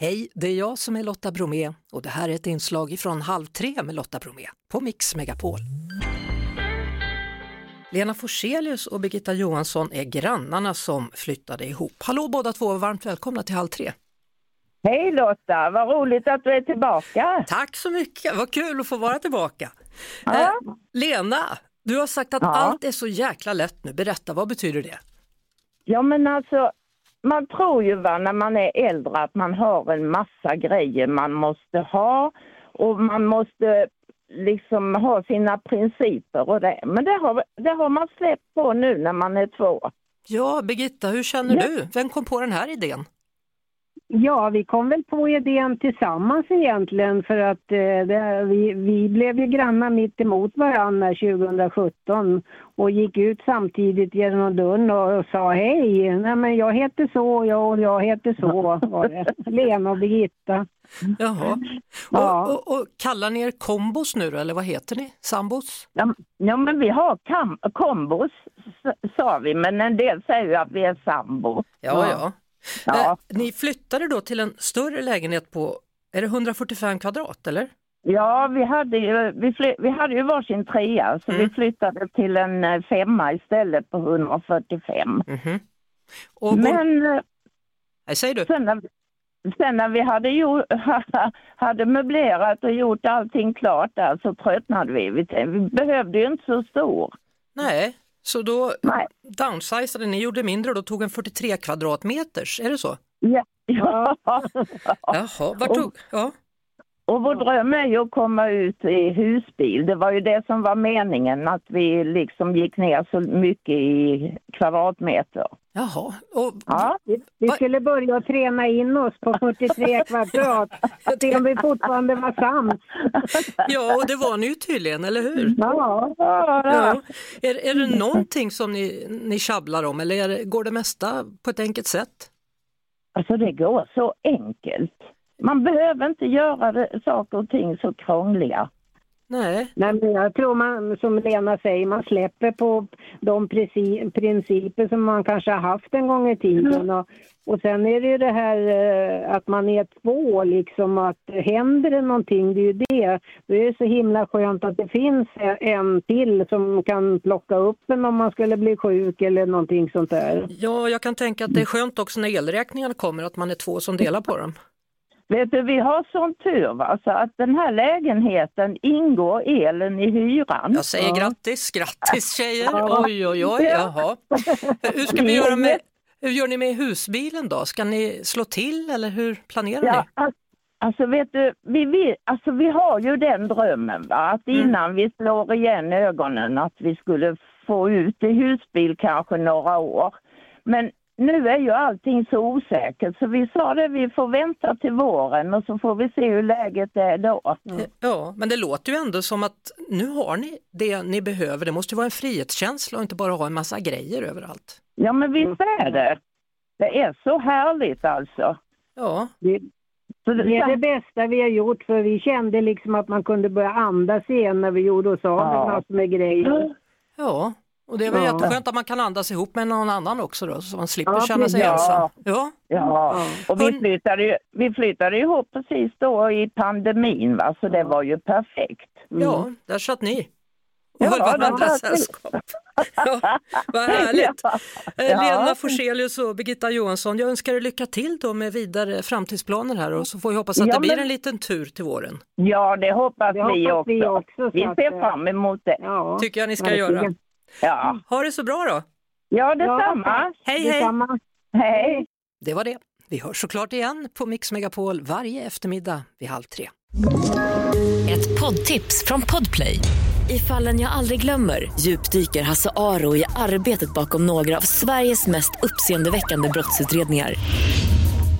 Hej, det är jag som är Lotta Bromé och det här är ett inslag från Halv tre med Lotta Bromé på Mix Megapol. Lena Forselius och Birgitta Johansson är grannarna som flyttade ihop. Hallå båda två och varmt välkomna till Halv tre. Hej Lotta, vad roligt att du är tillbaka. Tack så mycket, vad kul att få vara tillbaka. Ja. Eh, Lena, du har sagt att Ja. allt är så jäkla lätt nu. Berätta, vad betyder det? Ja men alltså, man tror ju va, när man är äldre att man har en massa grejer man måste ha och man måste liksom ha sina principer och det. Men det har, det har man släppt på nu när man är två. Ja, Birgitta, hur känner Ja. du? Vem kom på den här idén? Ja, vi kom väl på idén tillsammans egentligen för att eh, det, vi, vi blev ju grannar mitt emot varandra 2017 och gick ut samtidigt genom dörren och, och sa hej, nej men jag heter så och jag, och jag heter så var det. Lena och Birgitta. Jaha. Ja. Och, och, och kallar ni er kombos nu då, eller vad heter ni? Sambos? Ja, ja men vi har kam- kombos sa vi, men en del säger att vi är sambo. Ja, ja. Ja. Eh, ni flyttade då till en större lägenhet på, är det 145 kvadrat eller? Ja, vi hade ju, vi fly, vi hade ju varsin trea så Mm. vi flyttade till en eh, femma istället på 145. Mhm. Och Men eh, nej, säg du. sen när, sen när vi hade, gjort, hade möblerat och gjort allting klart där så tröttnade vi. Vi behövde ju inte så stor. Nej, så då Nej. downsizade ni, gjorde mindre och då tog en 43 kvadratmeters, är det så? Ja. Ja. Jaha, vart tog, ja. Och vår dröm är ju att komma ut i husbil. Det var ju det som var meningen, att vi liksom gick ner så mycket i kvadratmeter. Jaha, och Ja. Vi, skulle börja träna in oss på 43 kvadrat, se om vi fortfarande var sams. Ja, och det var ni ju tydligen, eller hur? Ja, Ja, Ja. Är, är det någonting som ni, ni tjabblar om eller det, går det mesta på ett enkelt sätt? Alltså det går så enkelt. Man behöver inte göra det, saker och ting så krångliga. Nej, Nej, men jag tror man, som Lena säger, man släpper på de principer som man kanske har haft en gång i tiden. Och, och sen är det ju det här eh, att man är två, liksom att händer det någonting, det är ju det. Det är så himla skönt att det finns en till som kan plocka upp en om man skulle bli sjuk eller någonting sånt där. ja, jag kan tänka att det är skönt också när elräkningarna kommer att man är två som delar på dem. Vet du, vi har sån tur va, så att den här lägenheten ingår elen i hyran. Jag säger Ja. grattis, grattis tjejer! Ja. Oj, oj, oj, jaha. Hur ska vi göra med, hur gör ni med husbilen då? Ska ni slå till eller hur planerar Ja, ni? al- alltså vet du, vi, vill, alltså vi har ju den drömmen va, att Mm. innan vi slår igen ögonen att vi skulle få ut i husbil kanske några år. Men nu är ju allting så osäkert så vi sa det, vi får vänta till våren och så får vi se hur läget är då. Ja, men det låter ju ändå som att nu har ni det ni behöver. Det måste ju vara en frihetskänsla och inte bara ha en massa grejer överallt. Ja men visst är det. Det är så härligt alltså. Ja, Det, är det bästa vi har gjort för vi kände liksom att man kunde börja andas igen när vi gjorde oss av med Ja. massor med grejer. ja. Och det är väl Ja. jätteskönt att man kan andas ihop med någon annan också då, så man slipper Ja, känna sig precis. ensam. Ja, Ja, och vi flyttade, ju, vi flyttade ihop precis då i pandemin va, så det var ju perfekt. ja, där satt ni. Och Ja, höll varandra sällskap. Ja, vad härligt! Ja. Eh, Ja. Lena Forselius och Birgitta Johansson, jag önskar er lycka till då med vidare framtidsplaner här och så får vi hoppas att Ja, det blir men- en liten tur till våren. Ja, det hoppas, Det vi, hoppas också. vi också, Vi ser fram emot det. Ja, Tycker jag ni ska verkligen. göra. Ja, Ha det så bra då! ja detsamma. Ja, Hej hej! Detsamma. Hej. Det var det. Vi hörs såklart igen på Mix Megapol varje eftermiddag vid halv tre. Ett poddtips från Podplay. I fallen jag aldrig glömmer djupdyker Hasse Aro i arbetet bakom några av Sveriges mest uppseendeväckande brottsutredningar.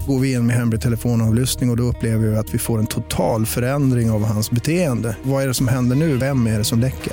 Går vi in med hemlig telefonavlyssning och, och då upplever vi att vi får en total förändring av hans beteende. Vad är det som händer nu? Vem är det som läcker?